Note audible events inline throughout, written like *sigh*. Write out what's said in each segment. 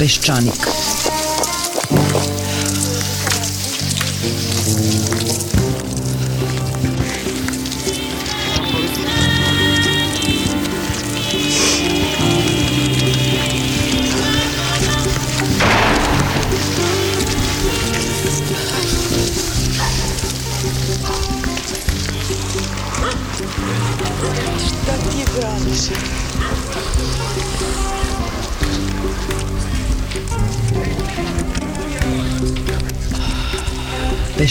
Peščanik.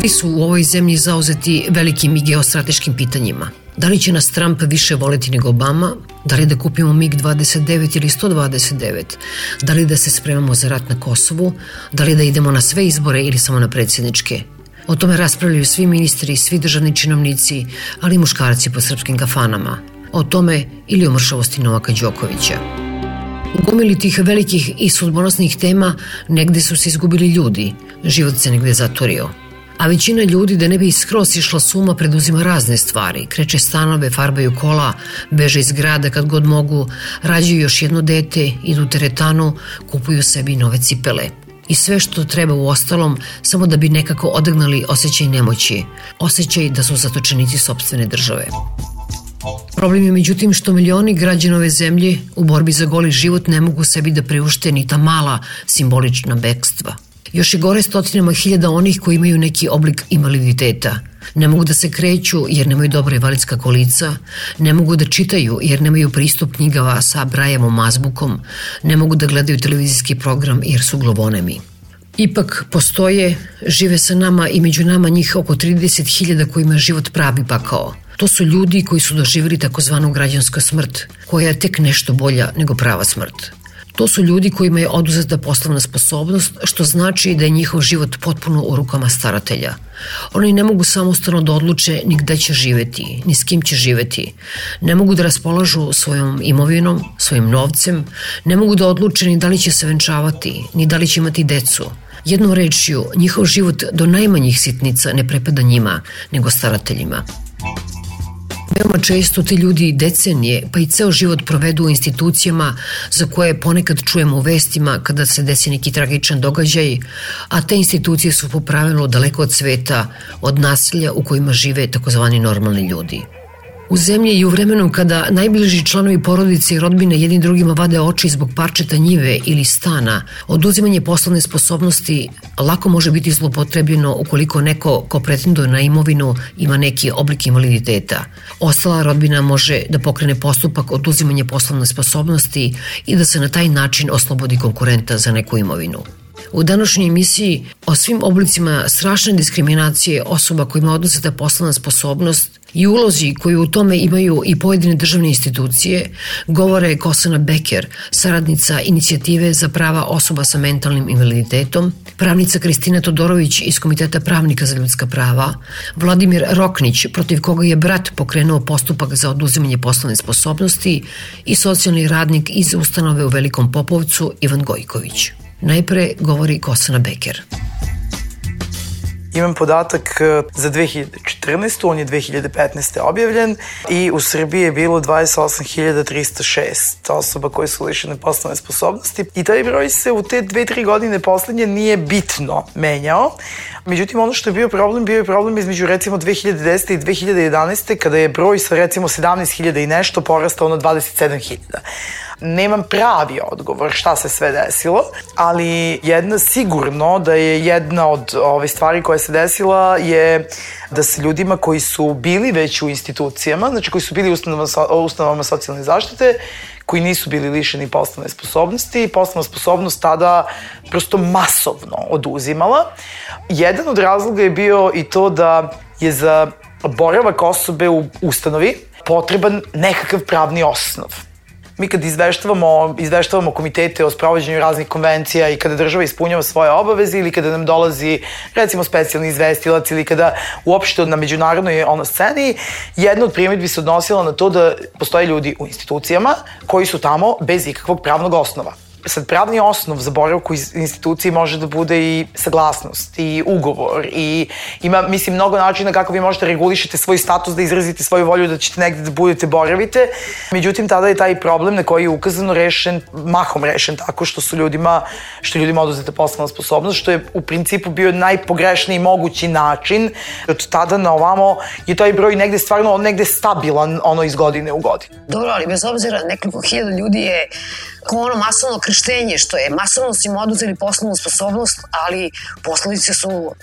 Svi su u ovoj zemlji zauzeti velikim i geostrateškim pitanjima. Da li će nas Trump više voleti nego Obama? Da li da kupimo MiG-29 ili 129? Da li da se spremamo za rat na Kosovu? Da li da idemo na sve izbore ili samo na predsjedničke? O tome raspravljaju svi ministri, svi državni činovnici, ali i muškarci po srpskim kafanama. O tome ili o mršavosti Novaka Đokovića. U gomili tih velikih i sudbonosnih tema negde su se izgubili ljudi, život se negde zatvorio. A većina ljudi da ne bi skroz išla suma preduzima razne stvari, kreće stanove, farbaju kola, beže iz grada kad god mogu, rađaju još jedno dete, idu u teretanu, kupuju sebi nove cipele. I sve što treba u ostalom, samo da bi nekako odagnali osjećaj nemoći, osjećaj da su zatočenici sobstvene države. Problem je međutim što milioni građana ove zemlje u borbi za goli život ne mogu sebi da priušte ni ta mala simbolična bekstva. Još je gore stotinama hiljada onih koji imaju neki oblik invaliditeta. Ne mogu da se kreću jer nemaju dobra invalidska kolica, ne mogu da čitaju jer nemaju pristup knjigava sa Brajevom azbukom, ne mogu da gledaju televizijski program jer su glovonemi. Ipak postoje, žive sa nama i među nama njih oko 30.000 kojima život pravi pakao. To su ljudi koji su doživjeli takozvanu građansku smrt, koja je tek nešto bolja nego prava smrt. To su ljudi kojima je oduzeta poslovna sposobnost, što znači da je njihov život potpuno u rukama staratelja. Oni ne mogu samostalno da odluče ni gde će živeti, ni s kim će živeti. Ne mogu da raspolažu svojom imovinom, svojim novcem, ne mogu da odluče ni da li će se venčavati, ni da li će imati decu. Jednom rečju, njihov život do najmanjih sitnica ne prepada njima, nego starateljima. Veoma često ti ljudi decenije, pa i ceo život provedu u institucijama za koje ponekad čujemo u vestima kada se desi neki tragičan događaj, a te institucije su po pravilu daleko od sveta, od nasilja u kojima žive takozvani normalni ljudi. U zemlji i u vremenu kada najbliži članovi porodice i rodbine jedni drugima vade oči zbog parčeta njive ili stana, oduzimanje poslovne sposobnosti lako može biti zlopotrebljeno ukoliko neko ko pretenduje na imovinu ima neki oblik invaliditeta. Ostala rodbina može da pokrene postupak oduzimanja poslovne sposobnosti i da se na taj način oslobodi konkurenta za neku imovinu. U današnjoj emisiji o svim oblicima strašne diskriminacije osoba kojima odnoseta poslovna sposobnost i ulozi koju u tome imaju i pojedine državne institucije, govore Kosana Beker, saradnica inicijative za prava osoba sa mentalnim invaliditetom, pravnica Kristina Todorović iz Komiteta pravnika za ljudska prava, Vladimir Roknić, protiv koga je brat pokrenuo postupak za oduzimanje poslovne sposobnosti i socijalni radnik iz ustanove u Velikom Popovcu Ivan Gojković. Najpre govori Kosana Beker. Imam podatak e, za 2014. On je 2015. objavljen i u Srbiji je bilo 28.306 osoba koje su lišene poslovne sposobnosti i taj broj se u te dve, tri godine poslednje nije bitno menjao. Međutim, ono što je bio problem, bio je problem između recimo 2010. i 2011. kada je broj sa recimo 17.000 i nešto porastao na 27.000 nemam pravi odgovor šta se sve desilo, ali jedna sigurno da je jedna od ove stvari koja se desila je da se ljudima koji su bili već u institucijama, znači koji su bili u ustanovama, ustanovama socijalne zaštite, koji nisu bili lišeni poslovne sposobnosti, poslovna sposobnost tada prosto masovno oduzimala. Jedan od razloga je bio i to da je za boravak osobe u ustanovi potreban nekakav pravni osnov. Mi kad izveštavamo, izveštavamo komitete o sprovođenju raznih konvencija i kada država ispunjava svoje obaveze ili kada nam dolazi recimo specijalni izvestilac ili kada uopšte na međunarodnoj ono sceni, jedna od primjedbi se odnosila na to da postoje ljudi u institucijama koji su tamo bez ikakvog pravnog osnova sad pravni osnov za boravku iz institucije može da bude i saglasnost i ugovor i ima, mislim, mnogo načina kako vi možete regulišete svoj status, da izrazite svoju volju da ćete negde da budete boravite. Međutim, tada je taj problem na koji je ukazano rešen, mahom rešen tako što su ljudima, što ljudima oduzeta poslovna sposobnost, što je u principu bio najpogrešniji mogući način. Od tada na ovamo je taj broj negde stvarno negde stabilan ono iz godine u godinu. Dobro, ali bez obzira nekoliko hiljada ljudi je kao ono masovno krštenje, što je masovno su im oduzeli poslovnu sposobnost, ali posledice su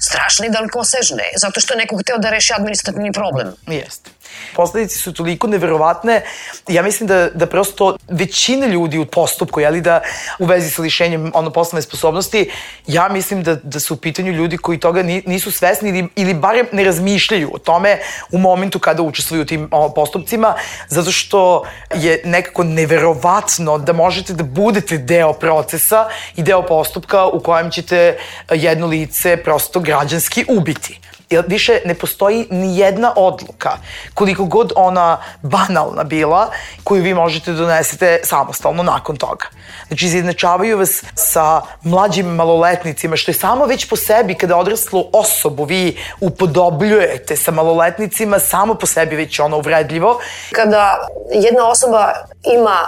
strašne i dalekosežne, zato što je neko hteo da reši administrativni problem. Jeste posledice su toliko neverovatne, ja mislim da, da prosto većina ljudi u postupku, jeli da u vezi sa lišenjem ono poslovne sposobnosti, ja mislim da, da su u pitanju ljudi koji toga nisu svesni ili, ili barem ne razmišljaju o tome u momentu kada učestvuju u tim o, postupcima, zato što je nekako neverovatno da možete da budete deo procesa i deo postupka u kojem ćete jedno lice prosto građanski ubiti jer više ne postoji ni jedna odluka, koliko god ona banalna bila, koju vi možete da donesete samostalno nakon toga. Znači, izjednačavaju vas sa mlađim maloletnicima, što je samo već po sebi, kada odraslu osobu vi upodobljujete sa maloletnicima, samo po sebi već ono uvredljivo. Kada jedna osoba ima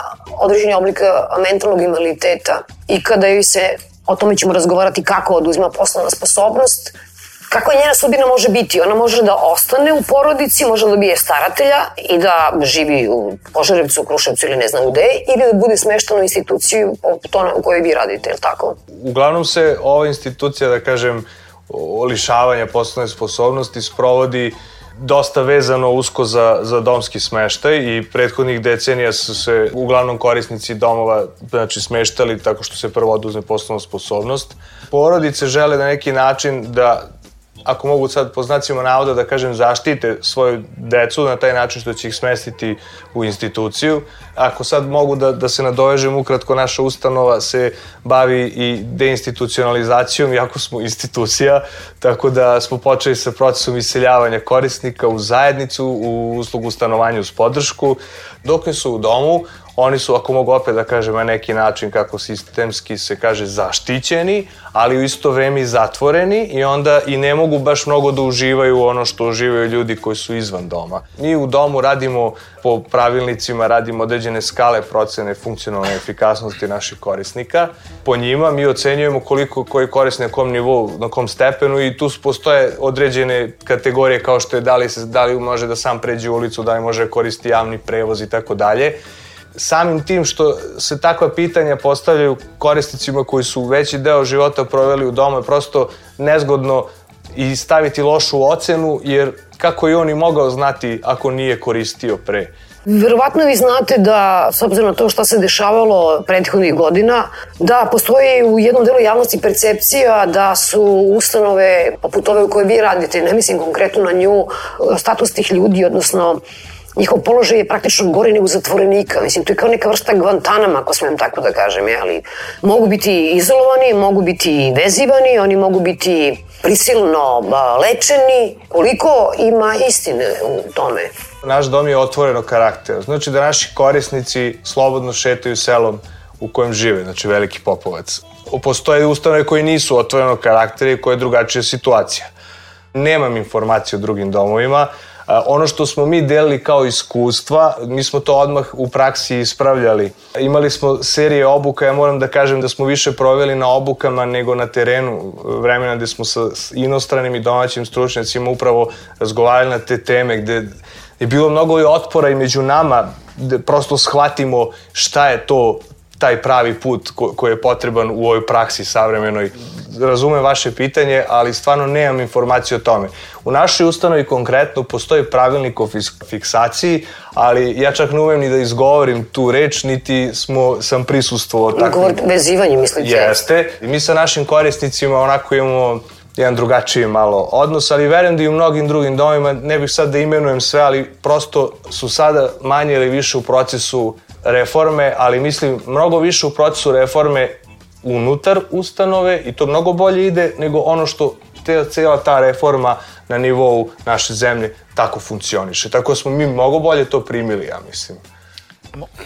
određeni oblik mentalnog invaliditeta i kada joj se o tome ćemo razgovarati kako oduzima poslovna sposobnost, Kako njena sudbina može biti? Ona može da ostane u porodici, može da dobije staratelja i da živi u Požarevcu, u Kruševcu ili ne znam gde, ili da bude smeštena u instituciju poput ona u kojoj vi radite, ili tako? Uglavnom se ova institucija, da kažem, lišavanja poslovne sposobnosti sprovodi dosta vezano usko za, za domski smeštaj i prethodnih decenija su se uglavnom korisnici domova znači, smeštali tako što se prvo oduzme poslovna sposobnost. Porodice žele na neki način da ako mogu sad po znacima navoda da kažem, zaštite svoju decu na taj način što će ih smestiti u instituciju. Ako sad mogu da, da se nadovežem, ukratko naša ustanova se bavi i deinstitucionalizacijom, iako smo institucija, tako da smo počeli sa procesom iseljavanja korisnika u zajednicu, u uslugu stanovanja uz podršku. Dok su u domu, oni su, ako mogu opet da kažem na neki način kako sistemski se kaže, zaštićeni, ali u isto vreme i zatvoreni i onda i ne mogu baš mnogo da uživaju ono što uživaju ljudi koji su izvan doma. Mi u domu radimo po pravilnicima, radimo određene skale procene funkcionalne efikasnosti naših korisnika. Po njima mi ocenjujemo koliko koji korisnik na kom nivou, na kom stepenu i tu postoje određene kategorije kao što je da li, se, da li može da sam pređe ulicu, da li može koristiti javni prevoz i tako dalje samim tim što se takva pitanja postavljaju korisnicima koji su veći deo života proveli u domu je prosto nezgodno i staviti lošu ocenu, jer kako je on i mogao znati ako nije koristio pre. Verovatno vi znate da, s obzirom na to što se dešavalo prethodnih godina, da postoji u jednom delu javnosti percepcija da su ustanove, poput ove u kojoj vi radite, ne mislim konkretno na nju, status tih ljudi, odnosno njihov položaj je praktično gori nego zatvorenika. Mislim, to je kao neka vrsta Guantanama, ako smem tako da kažem, je, ali mogu biti izolovani, mogu biti vezivani, oni mogu biti prisilno lečeni. Koliko ima istine u tome? Naš dom je otvoreno karakter. Znači da naši korisnici slobodno šetaju selom u kojem žive, znači Veliki Popovac. Postoje ustanove koji nisu otvorenog karaktera i koje je drugačija situacija. Nemam informacije o drugim domovima, Ono što smo mi delili kao iskustva, mi smo to odmah u praksi ispravljali. Imali smo serije obuka, ja moram da kažem da smo više proveli na obukama nego na terenu vremena gde smo sa inostranim i domaćim stručnjacima upravo razgovarali na te teme gde je bilo mnogo i otpora i među nama da prosto shvatimo šta je to taj pravi put ko, koji je potreban u ovoj praksi savremenoj. Razumem vaše pitanje, ali stvarno nemam informacije o tome. U našoj ustanovi konkretno postoji pravilnik o fiksaciji, ali ja čak ne umem ni da izgovorim tu reč, niti smo, sam prisustvovao takvim... Govorite vezivanje, mislite? Jeste. I mi sa našim korisnicima onako imamo jedan drugačiji malo odnos, ali verujem da i u mnogim drugim domima, ne bih sad da imenujem sve, ali prosto su sada manje ili više u procesu reforme, ali mislim mnogo više u procesu reforme unutar ustanove i to mnogo bolje ide nego ono što te, cijela ta reforma na nivou naše zemlje tako funkcioniše. Tako smo mi mnogo bolje to primili, ja mislim.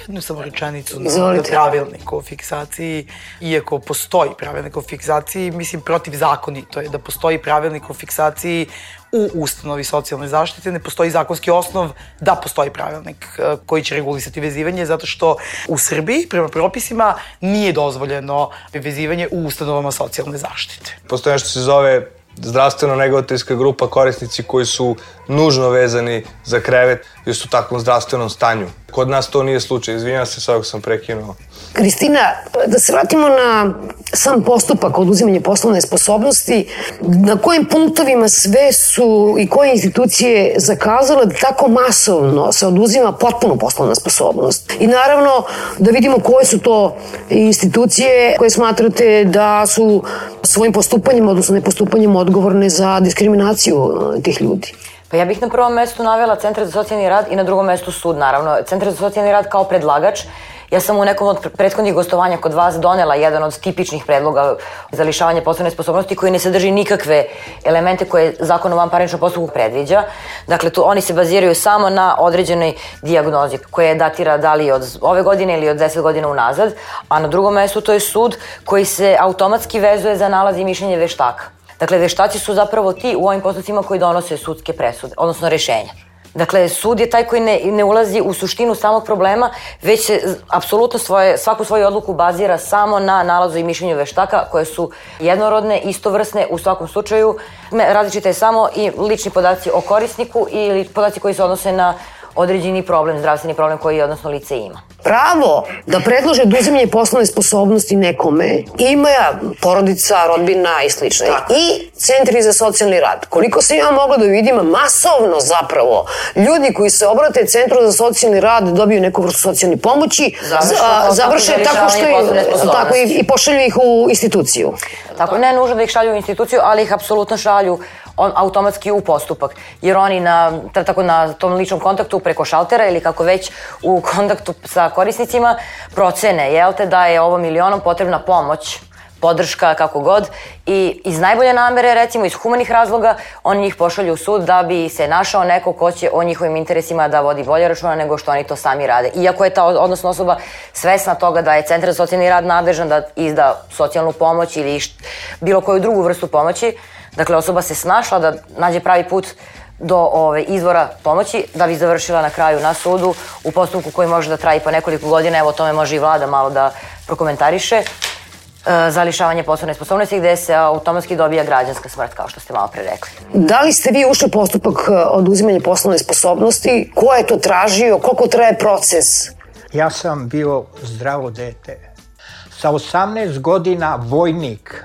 Jednu samo rečenicu na pravilnik o fiksaciji, iako postoji pravilnik o fiksaciji, mislim protivzakonito je da postoji pravilnik o fiksaciji u ustanovi socijalne zaštite, ne postoji zakonski osnov da postoji pravilnik e, koji će regulisati vezivanje, zato što u Srbiji, prema propisima, nije dozvoljeno vezivanje u ustanovama socijalne zaštite. Postoje nešto se zove zdravstveno-negovateljska grupa korisnici koji su nužno vezani za krevet jer su u takvom zdravstvenom stanju. Kod nas to nije slučaj, izvinjam se, sad sam prekinuo. Kristina, da se vratimo na sam postupak oduzimanja poslovne sposobnosti, na kojim punktovima sve su i koje institucije zakazale da tako masovno se oduzima potpuno poslovna sposobnost. I naravno da vidimo koje su to institucije koje smatrate da su svojim postupanjem, odnosno nepostupanjem odgovorne za diskriminaciju tih ljudi. Pa ja bih na prvom mestu navela Centar za socijalni rad i na drugom mestu sud, naravno. Centar za socijalni rad kao predlagač Ja sam u nekom od prethodnih gostovanja kod vas donela jedan od tipičnih predloga za lišavanje poslovne sposobnosti koji ne sadrži nikakve elemente koje zakon o vanparničnom postupku predviđa. Dakle, tu oni se baziraju samo na određenoj diagnozi koja datira da li od ove godine ili od 10 godina unazad, a na drugom mestu to je sud koji se automatski vezuje za nalaz i mišljenje veštaka. Dakle, veštaci su zapravo ti u ovim postupcima koji donose sudske presude, odnosno rešenja. Dakle, sud je taj koji ne, ne ulazi u suštinu samog problema, već se apsolutno svoje, svaku svoju odluku bazira samo na nalazu i mišljenju veštaka koje su jednorodne, istovrsne u svakom slučaju. Različite je samo i lični podaci o korisniku ili podaci koji se odnose na određeni problem, zdravstveni problem koji odnosno lice ima. Pravo da predlože oduzimanje poslovne sposobnosti nekome ima porodica, rodbina i slično. Tako. I centri za socijalni rad. Koliko se ja mogla da vidim, masovno zapravo, ljudi koji se obrate centru za socijalni rad dobiju neku vrstu socijalne pomoći, završe, završe tako što je, tako i, i pošalju ih u instituciju. Tako, ne nužno da ih šalju u instituciju, ali ih apsolutno šalju on, automatski u postupak. Jer oni na, tako na tom ličnom kontaktu preko šaltera ili kako već u kontaktu sa korisnicima procene, jel te, da je ovom milionom potrebna pomoć podrška, kako god, i iz najbolje namere, recimo iz humanih razloga, oni njih pošalju u sud da bi se našao neko ko će o njihovim interesima da vodi bolje računa nego što oni to sami rade. Iako je ta odnosna osoba svesna toga da je Centar za socijalni rad nadležan da izda socijalnu pomoć ili bilo koju drugu vrstu pomoći, Dakle, osoba se snašla da nađe pravi put do ove, izvora pomoći da bi završila na kraju na sudu u postupku koji može da traji po nekoliko godina, evo o tome može i vlada malo da prokomentariše, e, za lišavanje poslovne sposobnosti gde se automatski dobija građanska smrt, kao što ste malo pre rekli. Da li ste vi ušli u postupak e, oduzimanja poslovne sposobnosti? Ko je to tražio? Koliko traje proces? Ja sam bio zdravo dete. Sa 18 godina vojnik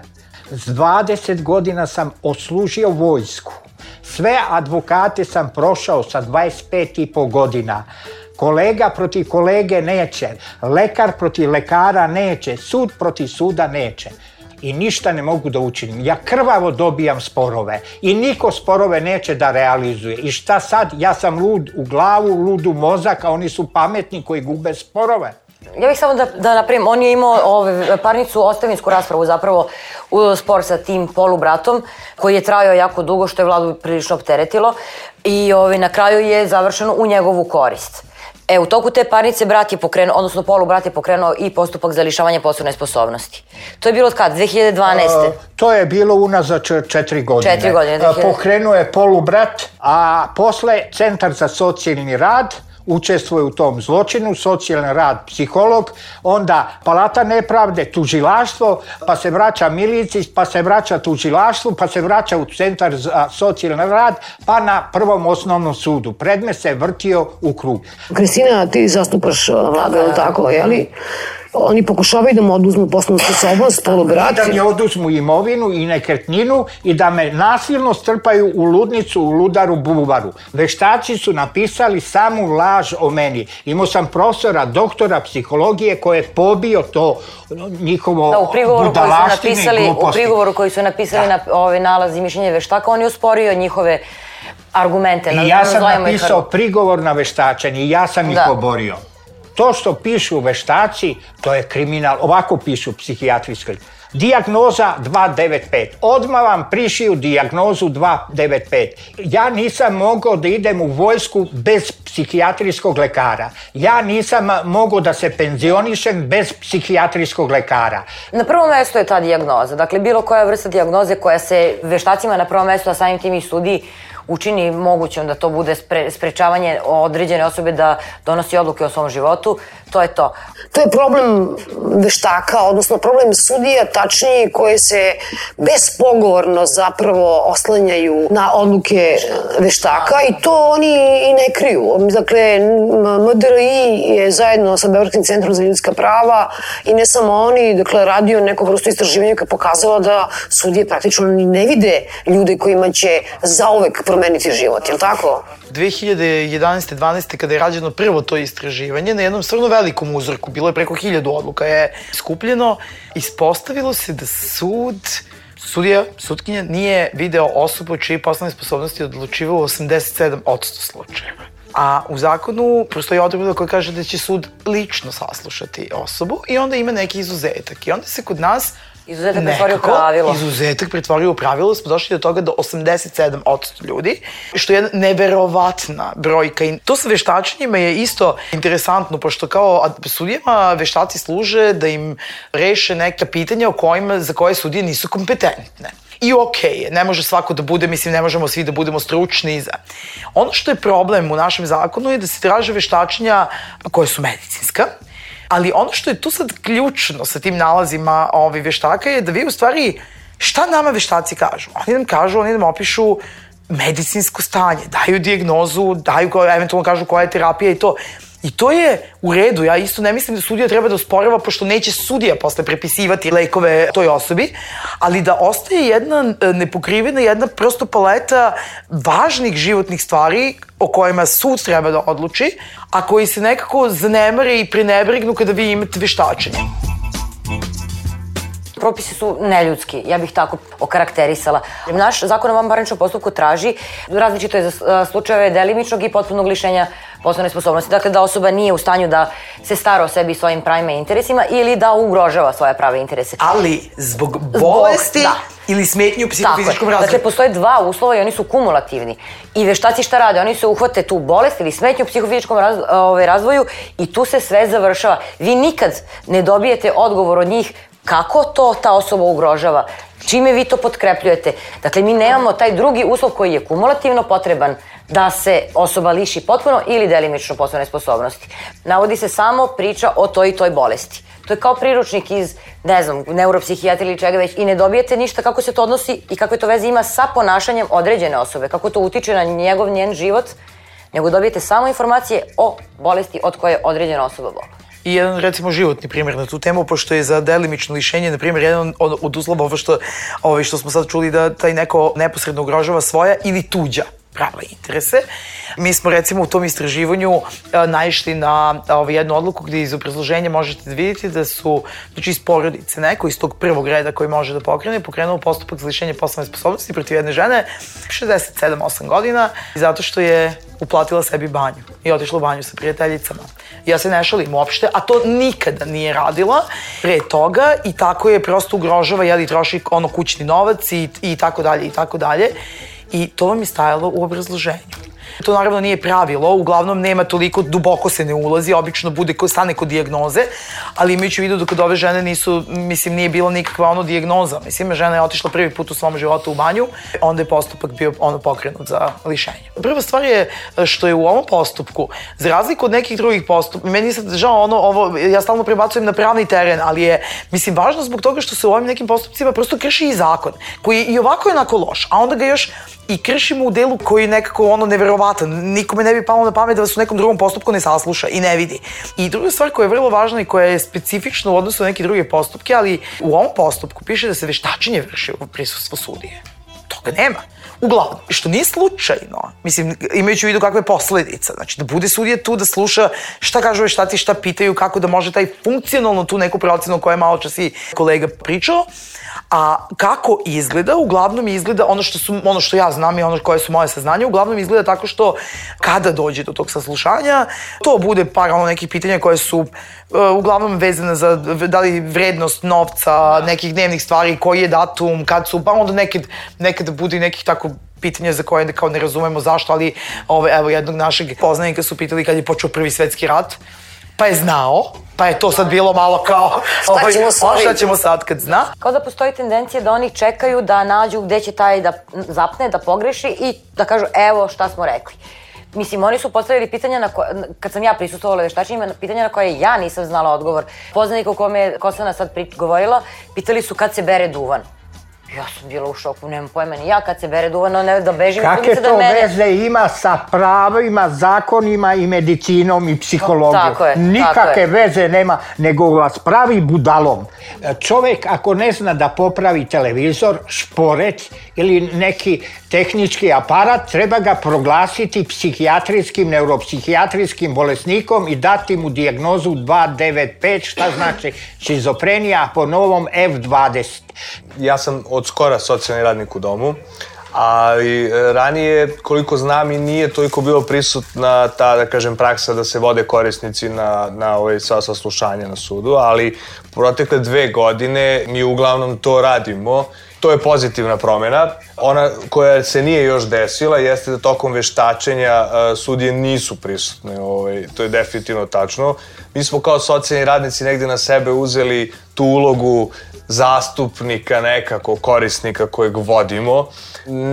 S 20 godina sam oslužio vojsku. Sve advokate sam prošao sa 25 i po godina. Kolega protiv kolege neće, lekar protiv lekara neće, sud protiv suda neće i ništa ne mogu da učinim. Ja krvavo dobijam sporove i niko sporove neće da realizuje. I šta sad? Ja sam lud u glavu, lud u mozak, a oni su pametni koji gube sporove. Ja bih samo da, da napravim, on je imao ove, parnicu, ostavinsku raspravu zapravo u spor sa tim polubratom, koji je trajao jako dugo, što je vladu prilično opteretilo i ove, na kraju je završeno u njegovu korist. E, u toku te parnice brat je pokrenuo, odnosno polu brat je pokrenuo i postupak za lišavanje poslovne sposobnosti. To je bilo od kad? 2012. A, to je bilo unazad četiri godine. Četiri godine. 2000... Pokrenuo je polu brat, a posle Centar za socijalni rad, učestvuje u tom zločinu, socijalni rad, psiholog, onda palata nepravde, tužilaštvo, pa se vraća milici, pa se vraća tužilaštvu, pa se vraća u centar za socijalni rad, pa na prvom osnovnom sudu. Predmet se vrtio u krug. Kristina, ti zastupaš vladu, da, da, da. Oni pokušavaju da mu oduzmu poslovnu sposobnost, polubrat. Da mi oduzmu imovinu i nekretninu i da me nasilno strpaju u ludnicu, u ludaru, buvaru. Veštaci su napisali samu laž o meni. Imao sam profesora, doktora psihologije koji je pobio to njihovo da, u prigovoru koji su napisali, U prigovoru koji su napisali da. na ovaj nalaz i mišljenje veštaka, on je osporio njihove argumente. I ja sam napisao prigovor na veštačenje i ja sam da. ih oborio. To što pišu veštaci, to je kriminal. Ovako pišu psihijatrijski. Dijagnoza 295. Odmah vam prišiju dijagnozu 295. Ja nisam mogao da idem u vojsku bez psihijatrijskog lekara. Ja nisam mogao da se penzionišem bez psihijatrijskog lekara. Na prvom mestu je ta dijagnoza. Dakle, bilo koja vrsta dijagnoze koja se veštacima na prvom mestu, a samim tim i studiji, učini mogućom da to bude spre, sprečavanje određene osobe da donosi odluke o svom životu, to je to. To je problem veštaka, odnosno problem sudija, tačnije koje se bespogovorno zapravo oslanjaju na odluke veštaka i to oni i ne kriju. Dakle, MDRI je zajedno sa Beogradskim centrom za ljudska prava i ne samo oni, dakle, radio neko vrstu istraživanja koje je pokazalo da sudije praktično ne vide ljude kojima će zauvek promeniti život, je li tako? 2011. 12. kada je rađeno prvo to istraživanje, na jednom stvarno velikom uzorku, bilo je preko hiljadu odluka je skupljeno, ispostavilo se da sud Sudija, sudkinja, nije video osobu čije poslovne sposobnosti odlučivao 87 od 100 slučajeva. A u zakonu postoji odredba koja kaže da će sud lično saslušati osobu i onda ima neki izuzetak. I onda se kod nas Izuzetak pretvorio u pravilo. Izuzetak pretvorio u pravilo, smo došli do toga do 87% ljudi, što je neverovatna brojka. I to sa veštačenjima je isto interesantno, pošto kao sudijama veštaci služe da im reše neka pitanja o kojima, za koje sudije nisu kompetentne i okej okay, ne može svako da bude, mislim, ne možemo svi da budemo stručni za. Ono što je problem u našem zakonu je da se traže veštačenja koje su medicinska, Ali ono što je tu sad ključno sa tim nalazima ovi veštaka je da vi u stvari, šta nama veštaci kažu? Oni nam kažu, oni nam opišu medicinsko stanje, daju diagnozu, daju, eventualno kažu koja je terapija i to. I to je u redu, ja isto ne mislim da sudija treba da osporava, pošto neće sudija posle prepisivati lekove toj osobi, ali da ostaje jedna e, nepokrivena, jedna prosto paleta važnih životnih stvari o kojima sud treba da odluči, a koji se nekako zanemare i prenebrignu kada vi imate veštačenje propisi su neljudski, ja bih tako okarakterisala. Naš zakon o vanparničnom postupku traži, različito je za slučajeve delimičnog i potpunog lišenja poslovne sposobnosti. Dakle, da osoba nije u stanju da se stara o sebi i svojim pravima i interesima ili da ugrožava svoje prave interese. Ali zbog bolesti zbog, da. ili smetnju psihofizičkom razvoju. Dakle, postoje dva uslova i oni su kumulativni. I veštaci šta rade? Oni se uhvate tu bolest ili smetnju u psihofizičkom raz, ovaj, razvoju i tu se sve završava. Vi nikad ne dobijete odgovor od njih kako to ta osoba ugrožava, čime vi to potkrepljujete. Dakle, mi nemamo taj drugi uslov koji je kumulativno potreban da se osoba liši potpuno ili delimično poslovne sposobnosti. Navodi se samo priča o toj i toj bolesti. To je kao priručnik iz, ne znam, neuropsihijatrije ili čega već i ne dobijete ništa kako se to odnosi i kakve to veze ima sa ponašanjem određene osobe, kako to utiče na njegov, njen život, nego dobijete samo informacije o bolesti od koje određena osoba boli i jedan recimo životni primjer na tu temu, pošto je za delimično lišenje, na primjer, jedan od, od uslova ovo što, ovo što smo sad čuli da taj neko neposredno ugrožava svoja ili tuđa prava interese. Mi smo recimo u tom istraživanju a, naišli na a, jednu odluku gde iz obrazloženja možete da vidite da su znači iz porodice neko iz tog prvog reda koji može da pokrene pokrenuo postupak za lišenje poslovne sposobnosti protiv jedne žene 67-8 godina zato što je uplatila sebi banju i otišla u banju sa prijateljicama. Ja se ne šalim uopšte, a to nikada nije radila pre toga i tako je prosto ugrožava, jeli, troši ono kućni novac i, i tako dalje i tako dalje. I to vam je stajalo u obrazloženju. To naravno nije pravilo, uglavnom nema toliko, duboko se ne ulazi, obično bude stane kod dijagnoze, ali imajući vidu da kod ove žene nisu, mislim, nije bila nikakva ono dijagnoza. Mislim, žena je otišla prvi put u svom životu u banju, onda je postupak bio ono pokrenut za lišenje. Prva stvar je što je u ovom postupku, za razliku od nekih drugih postupka, meni je sad žao ono, ovo, ja stalno prebacujem na pravni teren, ali je, mislim, važno zbog toga što se u ovim nekim postupcima prosto krši i zakon, koji i ovako je onako loš, a onda ga još i kršimo u delu koji je nekako ono neverovatan. Nikome ne bi palo na pamet da vas u nekom drugom postupku ne sasluša i ne vidi. I druga stvar koja je vrlo važna i koja je specifična u odnosu na neke druge postupke, ali u ovom postupku piše da se veštačenje vrši u prisustvu sudije. To toga nema. Uglavnom, što nije slučajno, mislim, imajući u vidu kakve posledica, znači da bude sudija tu da sluša šta kažu šta ti šta pitaju, kako da može taj funkcionalno tu neku procenu koja je malo čas i kolega pričao, A kako izgleda? Uglavnom izgleda ono što, su, ono što ja znam i ono koje su moje saznanja, uglavnom izgleda tako što kada dođe do tog saslušanja, to bude par ono nekih pitanja koje su uh, uglavnom vezane za da li vrednost novca, nekih dnevnih stvari, koji je datum, kad su, pa onda nekad, nekad bude i nekih tako pitanja za koje kao ne razumemo zašto, ali ove, evo jednog našeg poznanika su pitali kad je počeo prvi svetski rat, pa je znao, pa je to sad bilo malo kao, Šta *laughs* ćemo ovaj, šta ćemo sad kad zna? Kao da postoji tendencija da oni čekaju da nađu gde će taj da zapne, da pogreši i da kažu evo šta smo rekli. Mislim, oni su postavili pitanja na koje, kad sam ja prisustovala veštačenjima, pitanja na koje ja nisam znala odgovor. Poznanik o kome je Kosana sad prič, govorila, pitali su kad se bere duvan. Ja sam bila u šoku, nemam pojma ni ja kad se bere duvan, ne da bežim Kakve da to mene... veze ima sa pravima, zakonima i medicinom i psihologijom? Tako je, tako Nikakve je. veze nema, nego vas pravi budalom. Čovek ako ne zna da popravi televizor, šporec ili neki tehnički aparat, treba ga proglasiti psihijatrijskim, neuropsihijatrijskim bolesnikom i dati mu dijagnozu 295, šta znači šizofrenija, a po novom F20. Ja sam od skora socijalni radnik u domu, ali e, ranije, koliko znam, i nije toliko bilo prisutna ta, da kažem, praksa da se vode korisnici na, na ovaj sva saslušanja na sudu, ali protekle dve godine mi uglavnom to radimo. To je pozitivna promena. Ona koja se nije još desila jeste da tokom veštačenja e, sudije nisu prisutne. Ovaj, to je definitivno tačno. Mi smo kao socijalni radnici negde na sebe uzeli tu ulogu zastupnika nekako, korisnika kojeg vodimo.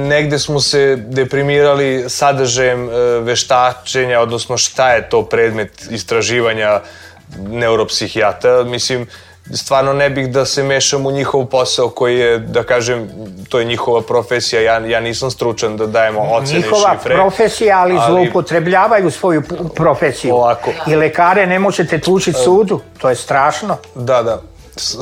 Negde smo se deprimirali sadržajem e, veštačenja, odnosno šta je to predmet istraživanja neuropsihijata. Mislim, stvarno ne bih da se mešam u njihov posao koji je, da kažem, to je njihova profesija, ja, ja nisam stručan da dajemo ocene Njihova šifre. profesija, ali, ali- zloupotrebljavaju svoju profesiju. Ovako. I lekare ne možete tučiti sudu, to je strašno. Da, da.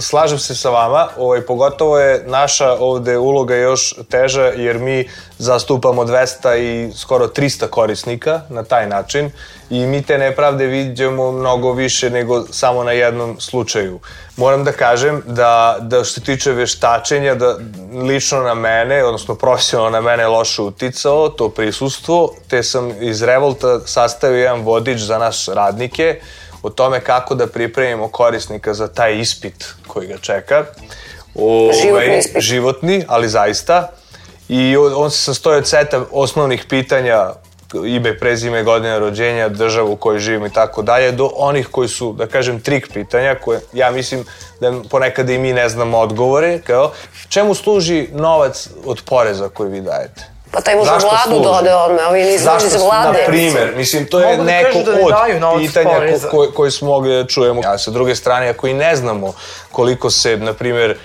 Slažem se sa vama, ovaj, pogotovo je naša ovde uloga još teža jer mi zastupamo 200 i skoro 300 korisnika na taj način i mi te nepravde vidimo mnogo više nego samo na jednom slučaju. Moram da kažem da, da što se tiče veštačenja, da lično na mene, odnosno profesionalno na mene loše uticao to prisustvo, te sam iz Revolta sastavio jedan vodič za nas radnike, o tome kako da pripremimo korisnika za taj ispit koji ga čeka. O, Životni ispit. Životni, ali zaista. I on on se sastoji od seta osnovnih pitanja ime, prezime, godine rođenja, državu u kojoj živimo i tako dalje, do onih koji su, da kažem, trik pitanja, koje ja mislim da ponekad i mi ne znamo odgovore, kao čemu služi novac od poreza koji vi dajete? Pa taj može Zašto vladu služi? da ode odmah, ovi nisu iz vlade. na primer, mislim, to je Mogu da neko da ne od pitanja ko, ko, koji smo mogli da čujemo. A sa druge strane, ako i ne znamo koliko se, na primer,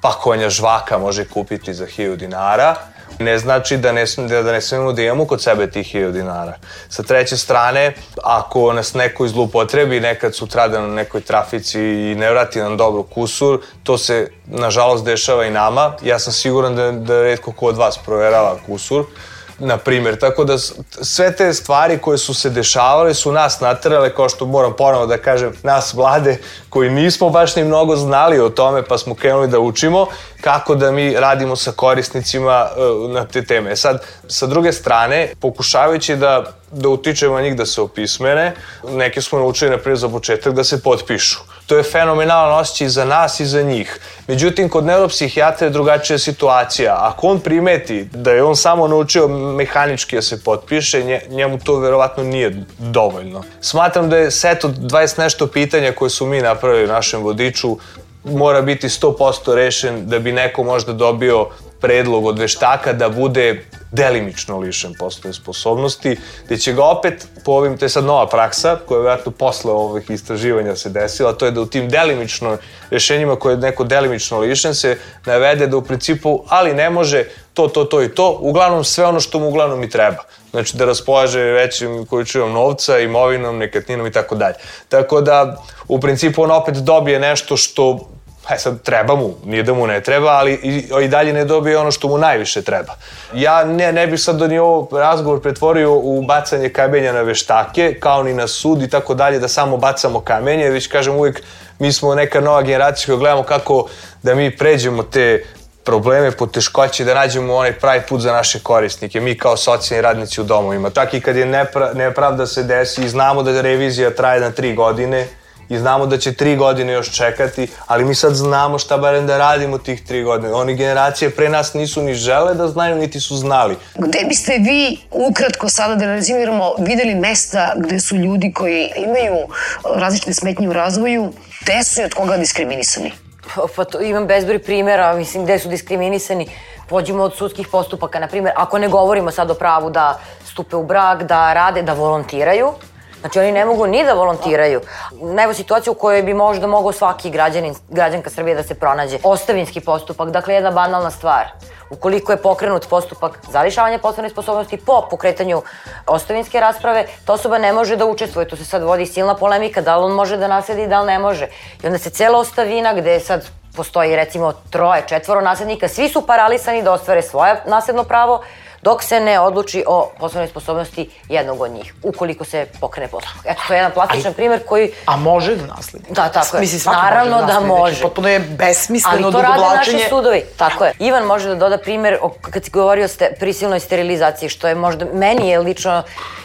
pakovanja žvaka može kupiti za 1000 dinara, ne znači da ne, da, ne smemo da imamo kod sebe tih 1000 dinara. Sa treće strane, ako nas neko izlupotrebi nekad sutradan na nekoj trafici i ne vrati nam dobro kusur, to se nažalost dešava i nama. Ja sam siguran da, da redko ko od vas proverava kusur na primjer, tako da sve te stvari koje su se dešavale su nas naterale, kao što moram ponovo da kažem, nas vlade koji nismo baš ni mnogo znali o tome, pa smo krenuli da učimo kako da mi radimo sa korisnicima e, na te teme. Sad, sa druge strane, pokušavajući da, da utičemo na njih da se opismene, neke smo naučili, na primjer, za početak da se potpišu. To je fenomenalan osjećaj i za nas i za njih. Međutim, kod neuropsihijatra je drugačija situacija. Ako on primeti da je on samo naučio mehanički da se potpiše, nje- njemu to verovatno nije dovoljno. Smatram da je set od 20 nešto pitanja koje su mi napravili u našem vodiču mora biti 100% rešen da bi neko možda dobio predlog od veštaka da bude delimično lišen poslovne sposobnosti, gde će ga opet po ovim, to je sad nova praksa, koja je vjerojatno posle ovih istraživanja se desila, to je da u tim delimično rešenjima koje je neko delimično lišen se navede da u principu, ali ne može to, to, to i to, uglavnom sve ono što mu uglavnom i treba. Znači da raspolaže većim količinom novca, imovinom, nekretninom i tako dalje. Tako da, u principu on opet dobije nešto što E sad, treba mu, nije da mu ne treba, ali i, i dalje ne dobije ono što mu najviše treba. Ja ne, ne bih sad do ni ovo razgovor pretvorio u bacanje kamenja na veštake, kao ni na sud i tako dalje, da samo bacamo kamenje, već kažem uvijek mi smo neka nova generacija koja gledamo kako da mi pređemo te probleme, poteškoće, da nađemo onaj pravi put za naše korisnike, mi kao socijalni radnici u domovima. Tako i kad je nepra, nepravda se desi i znamo da revizija traje na tri godine, i znamo da će tri godine još čekati, ali mi sad znamo šta barem da radimo tih tri godine. Oni generacije pre nas nisu ni žele da znaju, niti su znali. Gde biste vi, ukratko sada da rezimiramo, videli mesta gde su ljudi koji imaju različite smetnje u razvoju, gde su i od koga diskriminisani? Pa, pa to, imam bezbroj primjera, mislim, gde su diskriminisani. Pođimo od sudskih postupaka, na primjer, ako ne govorimo sad o pravu da stupe u brak, da rade, da volontiraju, Znači oni ne mogu ni da volontiraju. Evo situaciju u kojoj bi možda mogao svaki građanin, građanka Srbije da se pronađe. Ostavinski postupak, dakle jedna banalna stvar. Ukoliko je pokrenut postupak za lišavanje poslovne sposobnosti po pokretanju ostavinske rasprave, ta osoba ne može da učestvuje. Tu se sad vodi silna polemika da li on može da nasledi da li ne može. I onda se cela ostavina gde sad postoji recimo troje, četvoro naslednika, svi su paralisani da ostvare svoje nasledno pravo, dok se ne odluči o poslovnoj sposobnosti jednog od njih, ukoliko se pokrene postupak. Eto, to je jedan plastičan primer koji... A može da nasledi? Da, tako je. Mislim, Naravno može da, da može. Znači, potpuno je besmisleno Ali to rade naši sudovi, tako je. Ivan može da doda primer o, kad si govorio o ste, prisilnoj sterilizaciji, što je možda, meni je lično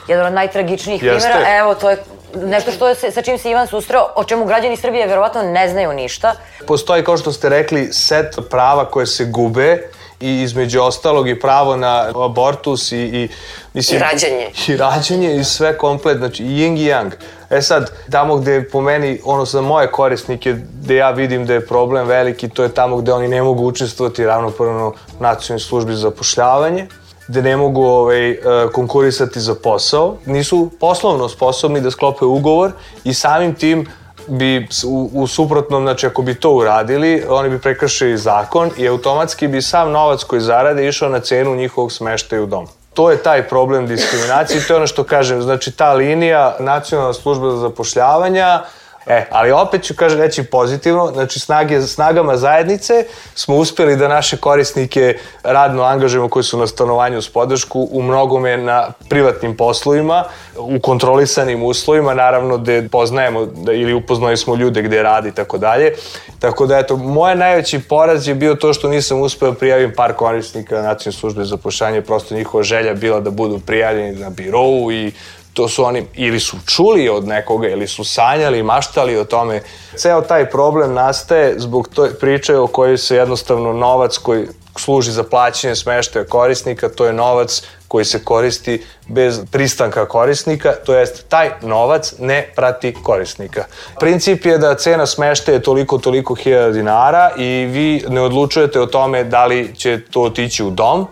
jedan od najtragičnijih Jeste. primera. Evo, to je nešto što je, se- sa čim se Ivan susreo, o čemu građani Srbije verovatno ne znaju ništa. Postoji, kao što ste rekli, set prava koje se gube i između ostalog i pravo na abortus i, i mislim, I rađanje. I rađanje i sve komplet, znači i yin i yang. E sad, tamo gde po meni, ono za moje korisnike, gde ja vidim da je problem veliki, to je tamo gde oni ne mogu učestvovati ravnopravno u nacionalnoj službi za zapošljavanje, gde ne mogu ovaj, e, konkurisati za posao, nisu poslovno sposobni da sklope ugovor i samim tim bi u, u suprotnom, znači ako bi to uradili, oni bi prekršili zakon i automatski bi sam novac koji zarade išao na cenu njihovog smeštaja u domu. To je taj problem diskriminacije to je ono što kažem, znači ta linija nacionalna služba za zapošljavanja, E, ali opet ću kaže reći pozitivno, znači snage, snagama zajednice smo uspeli da naše korisnike radno angažujemo koji su na stanovanju uz podršku u mnogome na privatnim poslovima, u kontrolisanim uslovima, naravno gde poznajemo da, ili upoznali smo ljude gde radi i tako dalje. Tako da eto, moj najveći poraz je bio to što nisam uspeo da prijavim par korisnika nacionalne službe za zapošljanje, prosto njihova želja bila da budu prijavljeni na birovu i to su oni ili su čuli od nekoga ili su sanjali i maštali o tome. Ceo taj problem nastaje zbog to priče o kojoj se jednostavno novac koji služi za plaćanje smeštaja korisnika, to je novac koji se koristi bez pristanka korisnika, to jest taj novac ne prati korisnika. Princip je da cena smeštaja je toliko, toliko hiljada dinara i vi ne odlučujete o tome da li će to otići u dom,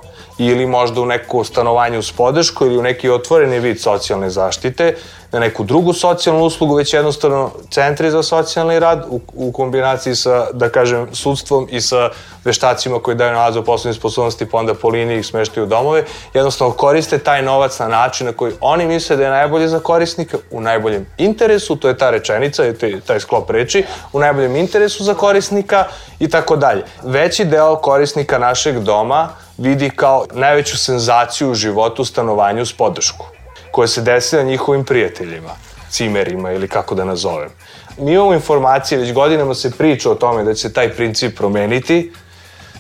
ili možda u neko stanovanje uz podršku ili u neki otvoreni vid socijalne zaštite, na neku drugu socijalnu uslugu, već jednostavno centri za socijalni rad u, u kombinaciji sa, da kažem, sudstvom i sa veštacima koji daju nalaz o poslovne sposobnosti, pa onda po liniji ih smeštaju u domove, jednostavno koriste taj novac na način na koji oni misle da je najbolje za korisnika, u najboljem interesu, to je ta rečenica, je taj sklop reči, u najboljem interesu za korisnika i tako dalje. Veći deo korisnika našeg doma vidi kao najveću senzaciju u životu stanovanju s podršku, koja se desi na njihovim prijateljima, cimerima ili kako da nazovem. Mi imamo informacije, već godinama se priča o tome da će se taj princip promeniti,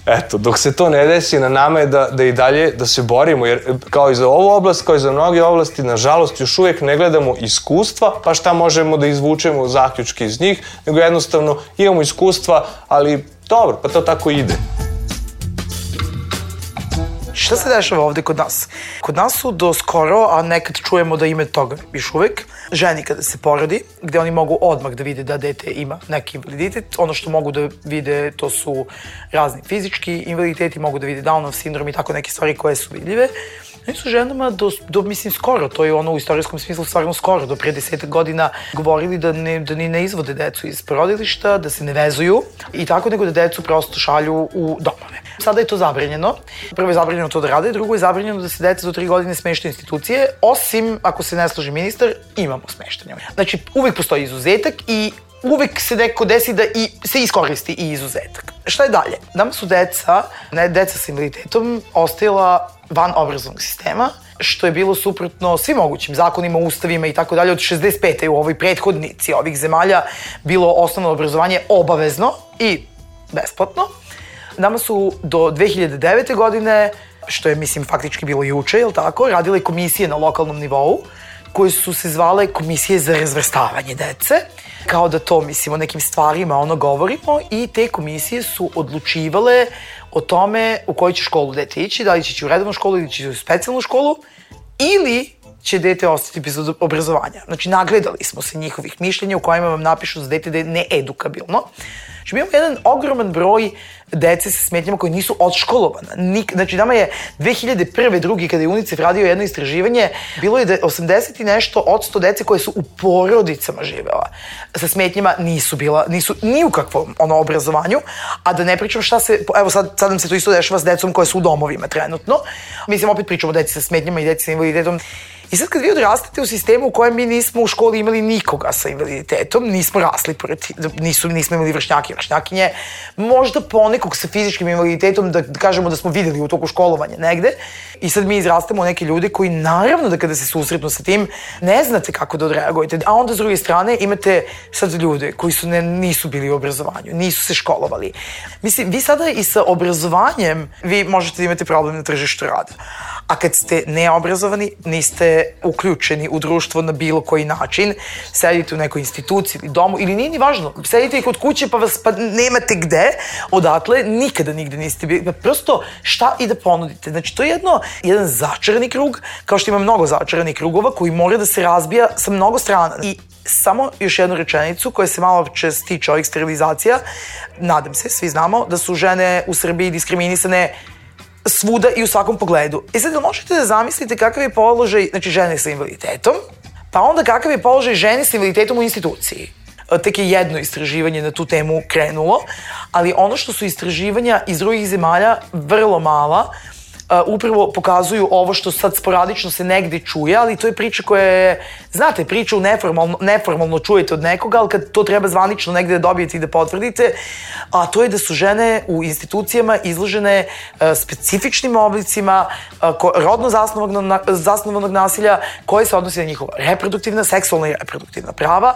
Eto, dok se to ne desi, na nama je da, da i dalje da se borimo, jer kao i za ovu oblast, kao i za mnoge oblasti, nažalost, još uvijek ne gledamo iskustva, pa šta možemo da izvučemo zaključke iz njih, nego jednostavno imamo iskustva, ali dobro, pa to tako ide. Šta se dešava ovde kod nas? Kod nas su do skoro, a nekad čujemo da ime toga još uvek, ženi kada se porodi, gde oni mogu odmah da vide da dete ima neki invaliditet. Ono što mogu da vide to su razni fizički invaliditeti, mogu da vide Downov sindrom i tako neke stvari koje su vidljive. Oni su ženama do, do, mislim, skoro, to je ono u istorijskom smislu stvarno skoro, do pre desetak godina govorili da, ne, da ni ne izvode decu iz porodilišta, da se ne vezuju i tako, nego da decu prosto šalju u domove. Sada je to zabranjeno. Prvo je zabranjeno to da rade, drugo je zabranjeno da se deca do tri godine smeštaju u institucije, osim ako se ne složi ministar, imamo smeštanje. Znači, uvek postoji izuzetak i uvek se neko desi da i, se iskoristi i izuzetak. Šta je dalje? Nama su deca, ne deca sa invaliditetom, ostajala van obrazovnog sistema, što je bilo suprotno svim mogućim zakonima, ustavima i tako dalje. Od 65. u ovoj prethodnici ovih zemalja bilo osnovno obrazovanje obavezno i besplatno. Nama su do 2009. godine, što je, mislim, faktički bilo juče, je li tako, radile komisije na lokalnom nivou, koje su se zvale komisije za razvrstavanje dece, kao da to, mislim, nekim stvarima ono govorimo i te komisije su odlučivale o tome u koju će školu dete ići, da li će ići u redovnu školu ili će ići u specijalnu školu, ili će dete ostati bez obrazovanja. Znači, nagledali smo se njihovih mišljenja u kojima vam napišu za dete da je needukabilno. Znači, mi imamo jedan ogroman broj dece sa smetnjama koji nisu odškolovana. Nik, znači, nama je 2001. drugi, kada je UNICEF radio jedno istraživanje, bilo je da 80 i nešto od 100 dece koje su u porodicama živela sa smetnjama nisu bila, nisu ni u kakvom ono obrazovanju, a da ne pričam šta se, evo sad, sad nam se to isto dešava s decom koje su u domovima trenutno. Mislim, opet pričamo o deci sa smetnjama i deci sa invaliditetom. I sad kad vi odrastate u sistemu u kojem mi nismo u školi imali nikoga sa invaliditetom, nismo rasli, pored, nisu, nismo imali vršnjake i vršnjakinje, možda ponekog sa fizičkim invaliditetom, da, da kažemo da smo videli u toku školovanja negde, i sad mi izrastemo neke ljude koji naravno da kada se susretnu sa tim, ne znate kako da odreagujete. A onda s druge strane imate sad ljude koji su ne, nisu bili u obrazovanju, nisu se školovali. Mislim, vi sada i sa obrazovanjem, vi možete da imate problem na tržištu rada. A kad ste neobrazovani, niste uključeni u društvo na bilo koji način, sedite u nekoj instituciji ili domu, ili nije ni važno, sedite i kod kuće pa vas pa nemate gde, odatle nikada nigde niste bili. Pa prosto šta i da ponudite. Znači, to je jedno, jedan začarani krug, kao što ima mnogo začaranih krugova, koji mora da se razbija sa mnogo strana. I samo još jednu rečenicu koja se malo čest tiče ovih sterilizacija. Nadam se, svi znamo da su žene u Srbiji diskriminisane svuda i u svakom pogledu. I sad možete da zamislite kakav je položaj, znači žene sa invaliditetom, pa onda kakav je položaj žene sa invaliditetom u instituciji. E, tek je jedno istraživanje na tu temu krenulo, ali ono što su istraživanja iz drugih zemalja vrlo mala, upravo pokazuju ovo što sad sporadično se negde čuje, ali to je priča koja je, znate, u neformalno, neformalno čujete od nekoga, ali kad to treba zvanično negde da dobijete i da potvrdite, a to je da su žene u institucijama izložene specifičnim oblicima rodno zasnovanog, zasnovanog nasilja koje se odnosi na njihova reproduktivna, seksualna i reproduktivna prava,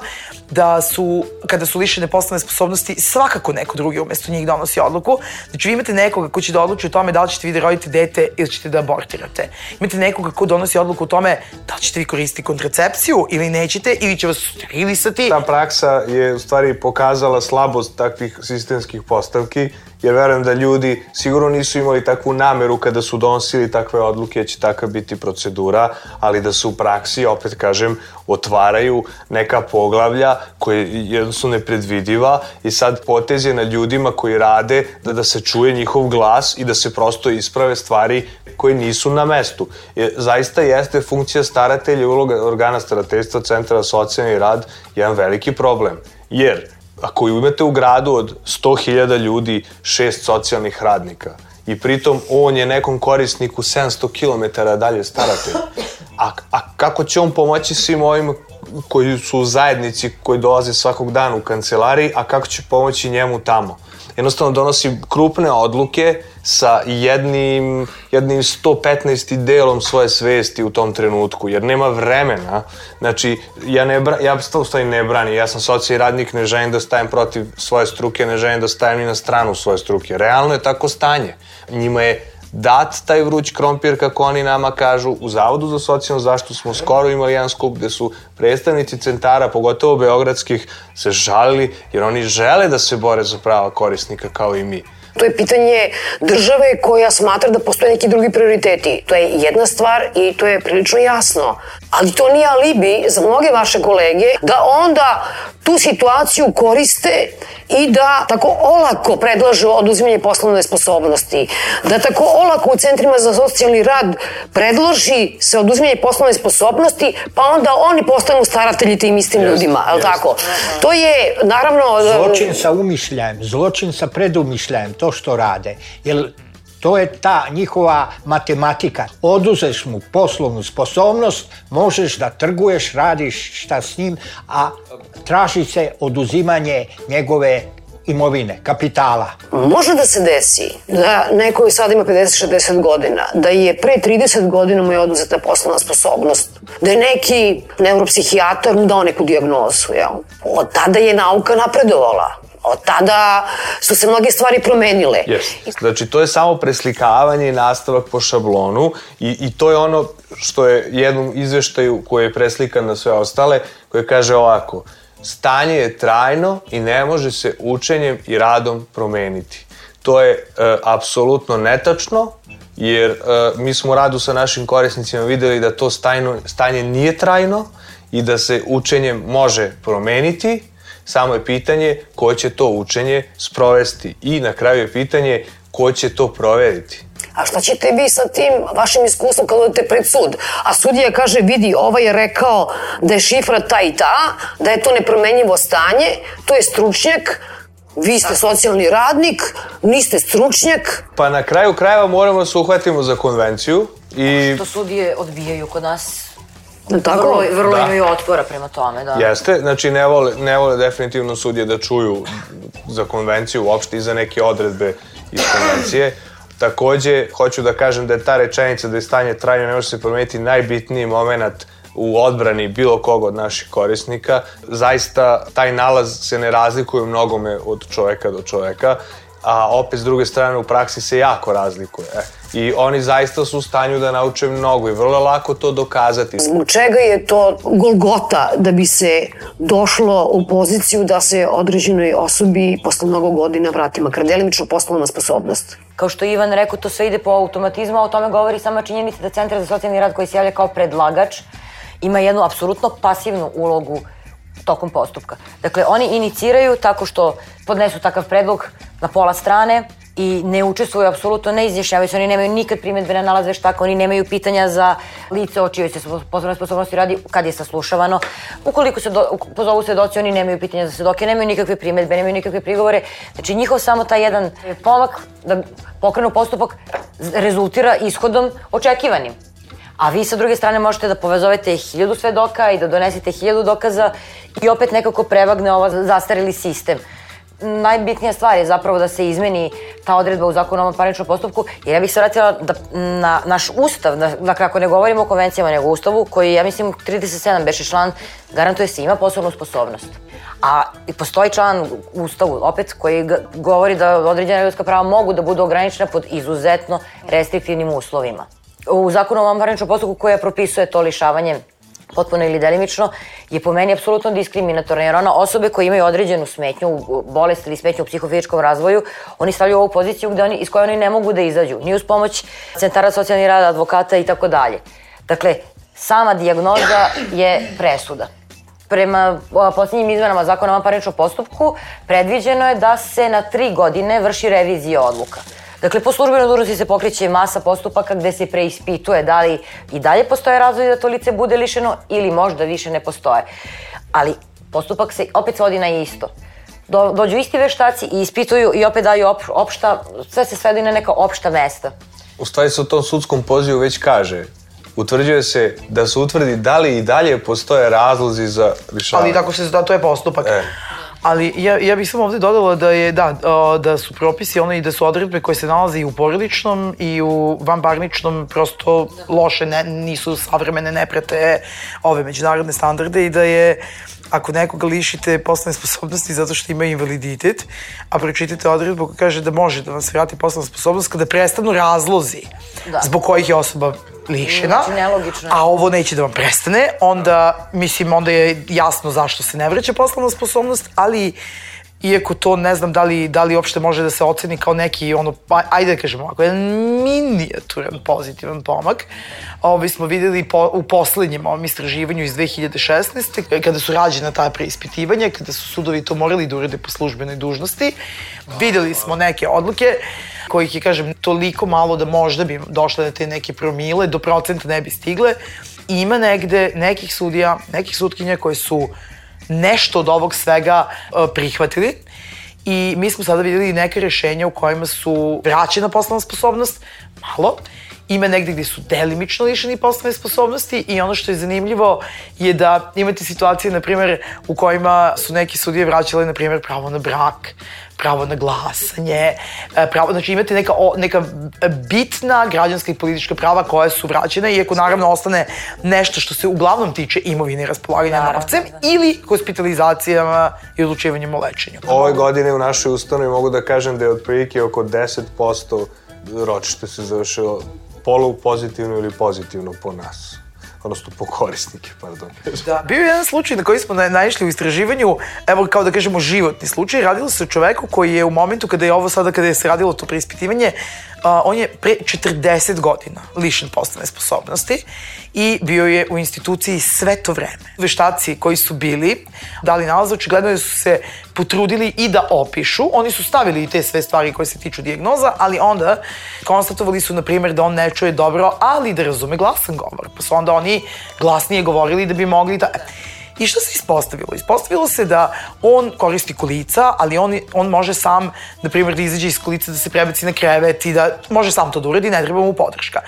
da su, kada su lišene poslovne sposobnosti, svakako neko drugi umesto njih donosi odluku. Znači, vi imate nekoga ko će da odluči o tome da li ćete vi da rodite dete ili ćete da abortirate. Imate nekoga ko donosi odluku o tome da li ćete vi koristiti kontracepciju ili nećete, ili će vas sterilisati. Ta praksa je u stvari pokazala slabost takvih sistemskih postavki, jer verujem da ljudi sigurno nisu imali takvu nameru kada su donosili takve odluke, će taka biti procedura, ali da se u praksi, opet kažem, otvaraju neka poglavlja koje jednostavno nepredvidiva i sad potez je na ljudima koji rade da, da se čuje njihov glas i da se prosto isprave stvari koje nisu na mestu. Je, zaista jeste funkcija staratelja uloga organa starateljstva Centra za socijalni rad jedan veliki problem. Jer ako imate u gradu od 100.000 ljudi šest socijalnih radnika i pritom on je nekom korisniku 700 km dalje staratelj, a, a kako će on pomoći svim ovim koji su u zajednici, koji dolaze svakog dana u kancelariji, a kako će pomoći njemu tamo? Jednostavno donosi krupne odluke sa jednim, jednim 115. delom svoje svesti u tom trenutku, jer nema vremena. Znači, ja, ne bra, ja u stvari ne brani, ja sam socijalni radnik, ne želim da stajem protiv svoje struke, ne želim da stajem ni na stranu svoje struke. Realno je tako stanje. Njima je dat taj vruć krompir, kako oni nama kažu. U Zavodu za socijalnu zaštitu smo skoro imali jedan skup gde su predstavnici centara, pogotovo beogradskih, se žalili jer oni žele da se bore za prava korisnika kao i mi. To je pitanje države koja smatra da postoje neki drugi prioriteti. To je jedna stvar i to je prilično jasno. Ali to nije alibi za mnoge vaše kolege da onda tu situaciju koriste i da tako olako predlažu oduzimanje poslovne sposobnosti. Da tako olako u centrima za socijalni rad predloži se oduzimanje poslovne sposobnosti, pa onda oni postanu staratelji tim istim yes, ljudima, je yes. tako? To je, naravno... Zločin sa umišljajem, zločin sa predumišljajem, to što rade. Jer To je ta njihova matematika. Oduzeš mu poslovnu sposobnost, možeš da trguješ, radiš šta s njim, a traži se oduzimanje njegove imovine, kapitala. Može da se desi da neko koji sad ima 50-60 godina, da je pre 30 godina mu je oduzeta poslovna sposobnost, da je neki neuropsihijatar mu dao neku diagnozu, jel? Od tada je nauka napredovala. Od tada su se mnoge stvari promenile. Yes. Znači, to je samo preslikavanje i nastavak po šablonu i, i to je ono što je jednom izveštaju koji je preslikan na sve ostale, koji kaže ovako, stanje je trajno i ne može se učenjem i radom promeniti. To je e, apsolutno netačno, jer e, mi smo u radu sa našim korisnicima videli da to stajno, stanje nije trajno i da se učenjem može promeniti, samo je pitanje ko će to učenje sprovesti i na kraju je pitanje ko će to proveriti. A šta ćete vi sa tim vašim iskustvom kad odete pred sud? A sudija kaže, vidi, ovaj je rekao da je šifra ta i ta, da je to nepromenjivo stanje, to je stručnjak, vi ste socijalni radnik, niste stručnjak. Pa na kraju krajeva moramo da se uhvatimo za konvenciju i... Što sudije odbijaju kod nas Da tako? Vrlo, vrlo Da. imaju otpora prema tome, da. Jeste, znači ne vole, ne vole definitivno sudije da čuju za konvenciju uopšte i za neke odredbe iz konvencije. Takođe, hoću da kažem da je ta rečenica da je stanje trajno ne može se promeniti najbitniji moment u odbrani bilo koga od naših korisnika. Zaista, taj nalaz se ne razlikuje mnogome od čoveka do čoveka, a opet s druge strane u praksi se jako razlikuje. I oni zaista su u stanju da nauče mnogo i vrlo lako to dokazati. Zbog čega je to golgota da bi se došlo u poziciju da se određenoj osobi posle mnogo godina vrati makar delimično poslovna sposobnost? Kao što je Ivan rekao, to sve ide po automatizmu, a o tome govori sama činjenica da Centar za socijalni rad koji se javlja kao predlagač ima jednu apsolutno pasivnu ulogu tokom postupka. Dakle, oni iniciraju tako što podnesu takav predlog na pola strane i ne učestvuju, apsolutno ne izjašnjavaju se, oni nemaju nikad primetbe na nalaz veštaka, oni nemaju pitanja za lice o čijoj se poslovnoj sposobnosti radi kad je saslušavano. Ukoliko se do, pozovu svedoci, oni nemaju pitanja za svedoke, nemaju nikakve primetbe, nemaju nikakve prigovore. Znači, njihov samo taj jedan pomak da pokrenu postupak rezultira ishodom očekivanim. A vi sa druge strane možete da povezovete hiljadu svedoka i da donesete hiljadu dokaza i opet nekako prevagne ovaj zastareli sistem. Najbitnija stvar je zapravo da se izmeni ta odredba u zakonu o parničnom postupku, jer ja bih se vratila da, na naš ustav, da, dakle ako ne govorimo o konvencijama, nego ustavu, koji ja mislim 37 beše član, garantuje se ima poslovnu sposobnost. A i postoji član u ustavu, opet, koji govori da određena ljudska prava mogu da budu ograničena pod izuzetno restriktivnim uslovima u zakonu o vanparničnom postupku koja propisuje to lišavanje potpuno ili delimično, je po meni apsolutno diskriminatorna, jer ona osobe koje imaju određenu smetnju, bolest ili smetnju u psihofizičkom razvoju, oni stavljaju u ovu poziciju gde oni, iz koje oni ne mogu da izađu, ni uz pomoć centara socijalni rada, advokata i tako dalje. Dakle, sama dijagnoza je presuda. Prema posljednjim izmenama zakona o vanparničnom postupku predviđeno je da se na tri godine vrši revizija odluka. Dakle, po službenoj dužnosti se pokreće masa postupaka gde se preispituje da li i dalje postoje razlozi da to lice bude lišeno ili možda više ne postoje. Ali postupak se opet svodi na isto. Do, dođu isti veštaci i ispituju i opet daju op, opšta, sve se svedi na neka opšta mesta. U stvari se u tom sudskom pozivu već kaže utvrđuje se da se utvrdi da li i dalje postoje razlozi za lišavanje. Ali tako se zna, to je postupak. E. Ali ja, ja bih samo ovde dodala da je, da, da su propisi one i da su odredbe koje se nalaze i u porodičnom i u vanparničnom prosto loše, ne, nisu savremene, ne prate ove međunarodne standarde i da je ako nekoga lišite poslovne sposobnosti zato što ima invaliditet, a pročitate odredbu koja kaže da može da vam se vrati poslovna sposobnost kada prestanu razlozi Da. zbog kojih je osoba lišena, Znači, nelogično a ovo neće da vam prestane, onda, mislim, onda je jasno zašto se ne vraća poslovna sposobnost, ali iako to ne znam da li, da li uopšte može da se oceni kao neki, ono, ajde da kažemo ovako, jedan minijaturan pozitivan pomak. Ovo smo videli po, u poslednjem ovom istraživanju iz 2016. kada su rađena ta preispitivanja, kada su sudovi to morali da urade po službenoj dužnosti. Videli smo neke odluke kojih je, kažem, toliko malo da možda bi došle na te neke promile, do procenta ne bi stigle. Ima negde nekih sudija, nekih sutkinja koje su nešto od ovog svega e, prihvatili. I mi smo sada videli neke rešenja u kojima su vraćena poslovna sposobnost, malo, ima negde gde su delimično lišeni poslovne sposobnosti i ono što je zanimljivo je da imate situacije, na primjer, u kojima su neki sudije vraćali, na primjer, pravo na brak, pravo na glasanje, e, pravo, znači imate neka, neka bitna građanska i politička prava koja su vraćene, iako naravno ostane nešto što se uglavnom tiče imovine i raspolaganja naravno, novcem da. ili hospitalizacijama i odlučivanjem o lečenju. Ove godine u našoj ustanovi mogu da kažem da je otprilike oko 10% ročište se završilo polu pozitivno ili pozitivno po nas? Odnosno po korisnike, pardon. Da, bio je jedan slučaj na koji smo naišli u istraživanju, evo kao da kažemo životni slučaj, radilo se o čoveku koji je u momentu kada je ovo sada, kada je se radilo to preispitivanje, on je pre 40 godina lišen poslovne sposobnosti i bio je u instituciji sve to vreme. Veštaci koji su bili, dali nalaz, očigledno da su se potrudili i da opišu. Oni su stavili i te sve stvari koje se tiču dijagnoza, ali onda konstatovali su, na primjer, da on ne čuje dobro, ali da razume glasan govor. Pa su onda oni glasnije govorili da bi mogli da... I šta se ispostavilo? Ispostavilo se da on koristi kolica, ali on, on može sam, na primjer, da izađe iz kolica, da se prebaci na krevet i da može sam to da uradi, ne treba mu podrška.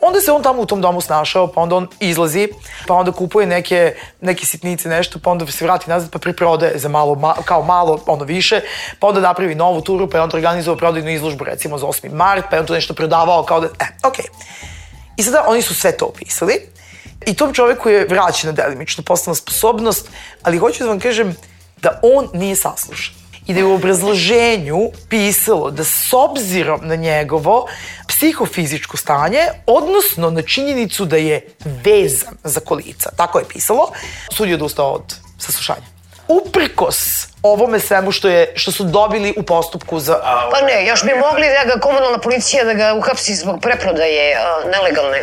Onda se on tamo u tom domu snašao, pa onda on izlazi, pa onda kupuje neke, neke sitnice, nešto, pa onda se vrati nazad, pa priprodaje za malo, ma, kao malo, ono više, pa onda napravi novu turu, pa je onda organizovao prodajnu izložbu, recimo za 8. mart, pa je on to nešto prodavao kao da, e, okej. Okay. I sada oni su sve to opisali i tom čoveku je vraćena delimično poslovna sposobnost, ali hoću da vam kažem da on nije saslušan. I da je u obrazloženju pisalo da s obzirom na njegovo psihofizičko stanje, odnosno na činjenicu da je vezan za kolica, tako je pisalo, sud je odustao od saslušanja. Uprkos ovome svemu što je što su dobili u postupku za Pa ne, još bi mogli da ga komunalna policija da ga uhapsi zbog preprodaje uh, nelegalne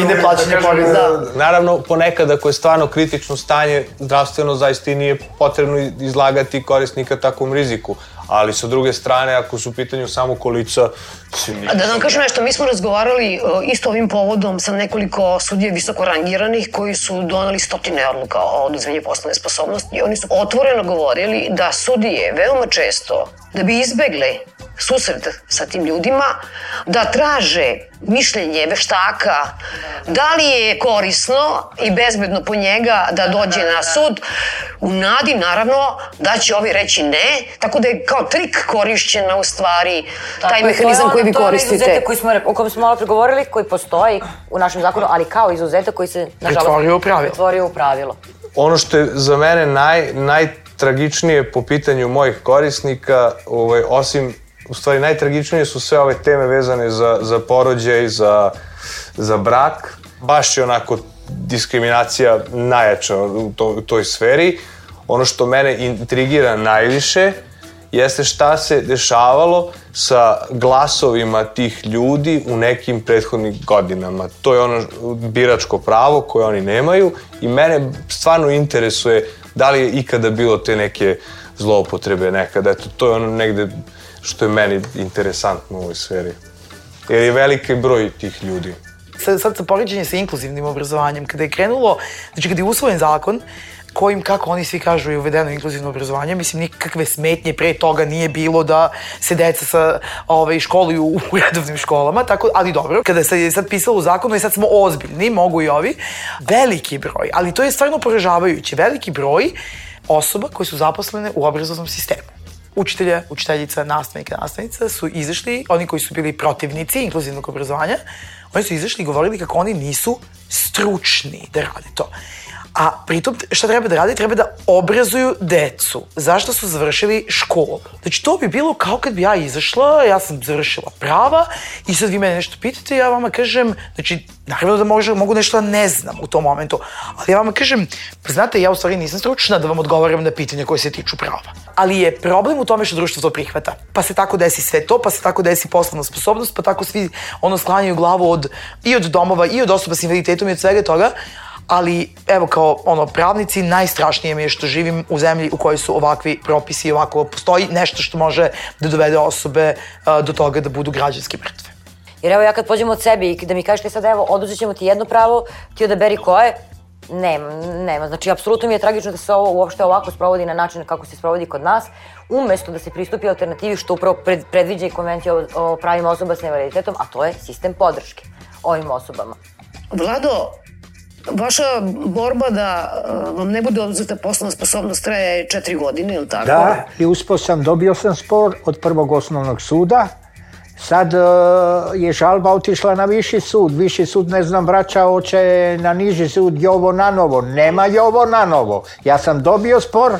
i neplaćanja poreza. Da. Naravno, ponekad ako je stvarno kritično stanje, zdravstveno zaista i nije potrebno izlagati korisnika takvom riziku ali sa druge strane, ako su u pitanju samo kolica... A da vam kažem nešto, mi smo razgovarali e, isto ovim povodom sa nekoliko sudije visoko rangiranih koji su donali stotine odluka o oduzmenju poslovne sposobnosti i oni su otvoreno govorili da sudije veoma često, da bi izbegle susret sa tim ljudima, da traže mišljenje veštaka, da li je korisno i bezbedno po njega da dođe na sud, u nadi naravno da će ovi reći ne, tako da je kao trik korišćena u stvari taj tako mehanizam koji vi koristite. To je koji smo, o kojem smo malo pregovorili, koji postoji u našem zakonu, ali kao izuzetak koji se, nažalost, pretvorio u pravilo. Pretvorio u pravilo. Ono što je za mene naj, najtragičnije po pitanju mojih korisnika, ovaj, osim u stvari najtragičnije su sve ove teme vezane za, za porođaj, za, za brak. Baš je onako diskriminacija najjača u, to, u toj sferi. Ono što mene intrigira najviše jeste šta se dešavalo sa glasovima tih ljudi u nekim prethodnim godinama. To je ono biračko pravo koje oni nemaju i mene stvarno interesuje da li je ikada bilo te neke zloupotrebe nekada. Eto, to je ono negde što je meni interesantno u ovoj sferi. Jer je veliki broj tih ljudi. Sad, sad sa poređenje sa inkluzivnim obrazovanjem, kada je krenulo, znači kada je usvojen zakon, kojim, kako oni svi kažu, je uvedeno inkluzivno obrazovanje. Mislim, nikakve smetnje pre toga nije bilo da se deca sa, ovaj, školuju u *laughs* redovnim školama, tako, ali dobro, kada se je sad pisalo u zakonu i sad smo ozbiljni, mogu i ovi, veliki broj, ali to je stvarno poražavajuće, veliki broj osoba koje su zaposlene u obrazovnom sistemu učitelja, učiteljica, nastavnika, nastavnica su izašli, oni koji su bili protivnici inkluzivnog obrazovanja, oni su izašli i govorili kako oni nisu stručni da rade to. A pritom šta treba da radi? Treba da obrazuju decu. Zašto su završili školu? Znači to bi bilo kao kad bi ja izašla, ja sam završila prava i sad vi mene nešto pitate ja vama kažem, znači naravno da može, mogu nešto da ne znam u tom momentu, ali ja vama kažem, pa znate, ja u stvari nisam stručna da vam odgovaram na pitanja koje se tiču prava. Ali je problem u tome što društvo to prihvata. Pa se tako desi sve to, pa se tako desi poslovna sposobnost, pa tako svi ono sklanjaju glavu od, i od domova, i od osoba s invaliditetom i od svega toga, ali evo kao ono pravnici najstrašnije mi je što živim u zemlji u kojoj su ovakvi propisi i ovako postoji nešto što može da dovede osobe uh, do toga da budu građanski mrtve. Jer evo ja kad pođem od sebe i da mi kažete sad evo oduzet ćemo ti jedno pravo, ti odaberi koje, Nema, nema. Znači, apsolutno mi je tragično da se ovo uopšte ovako sprovodi na način kako se sprovodi kod nas, umesto da se pristupi alternativi što upravo pred, predviđa i konvencija o, o pravima osoba sa invaliditetom, a to je sistem podrške ovim osobama. Vlado, vaša borba da uh, vam ne bude oduzeta poslovna sposobnost traje četiri godine, ili tako? Da, i uspio sam, dobio sam spor od prvog osnovnog suda, Sad uh, je žalba otišla na viši sud. Viši sud, ne znam, vraća oče na niži sud Jovo na novo. Nema Jovo na novo. Ja sam dobio spor,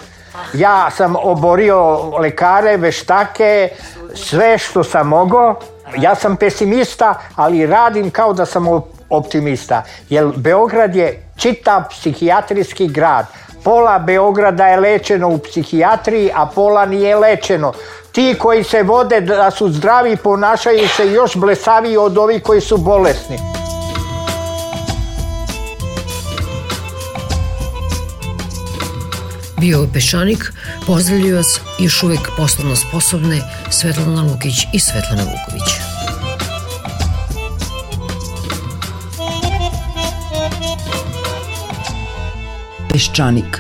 ja sam oborio lekare, veštake, sve što sam mogao. Ja sam pesimista, ali radim kao da sam optimista. Jer Beograd je čitav psihijatrijski grad. Pola Beograda je lečeno u psihijatriji, a pola nije lečeno. Ti koji se vode da su zdravi ponašaju se još blesaviji od ovih koji su bolesni. Bio je Pešanik, pozdravljaju vas još uvek poslovno sposobne Svetlana Lukić i Svetlana Vuković. Peščanik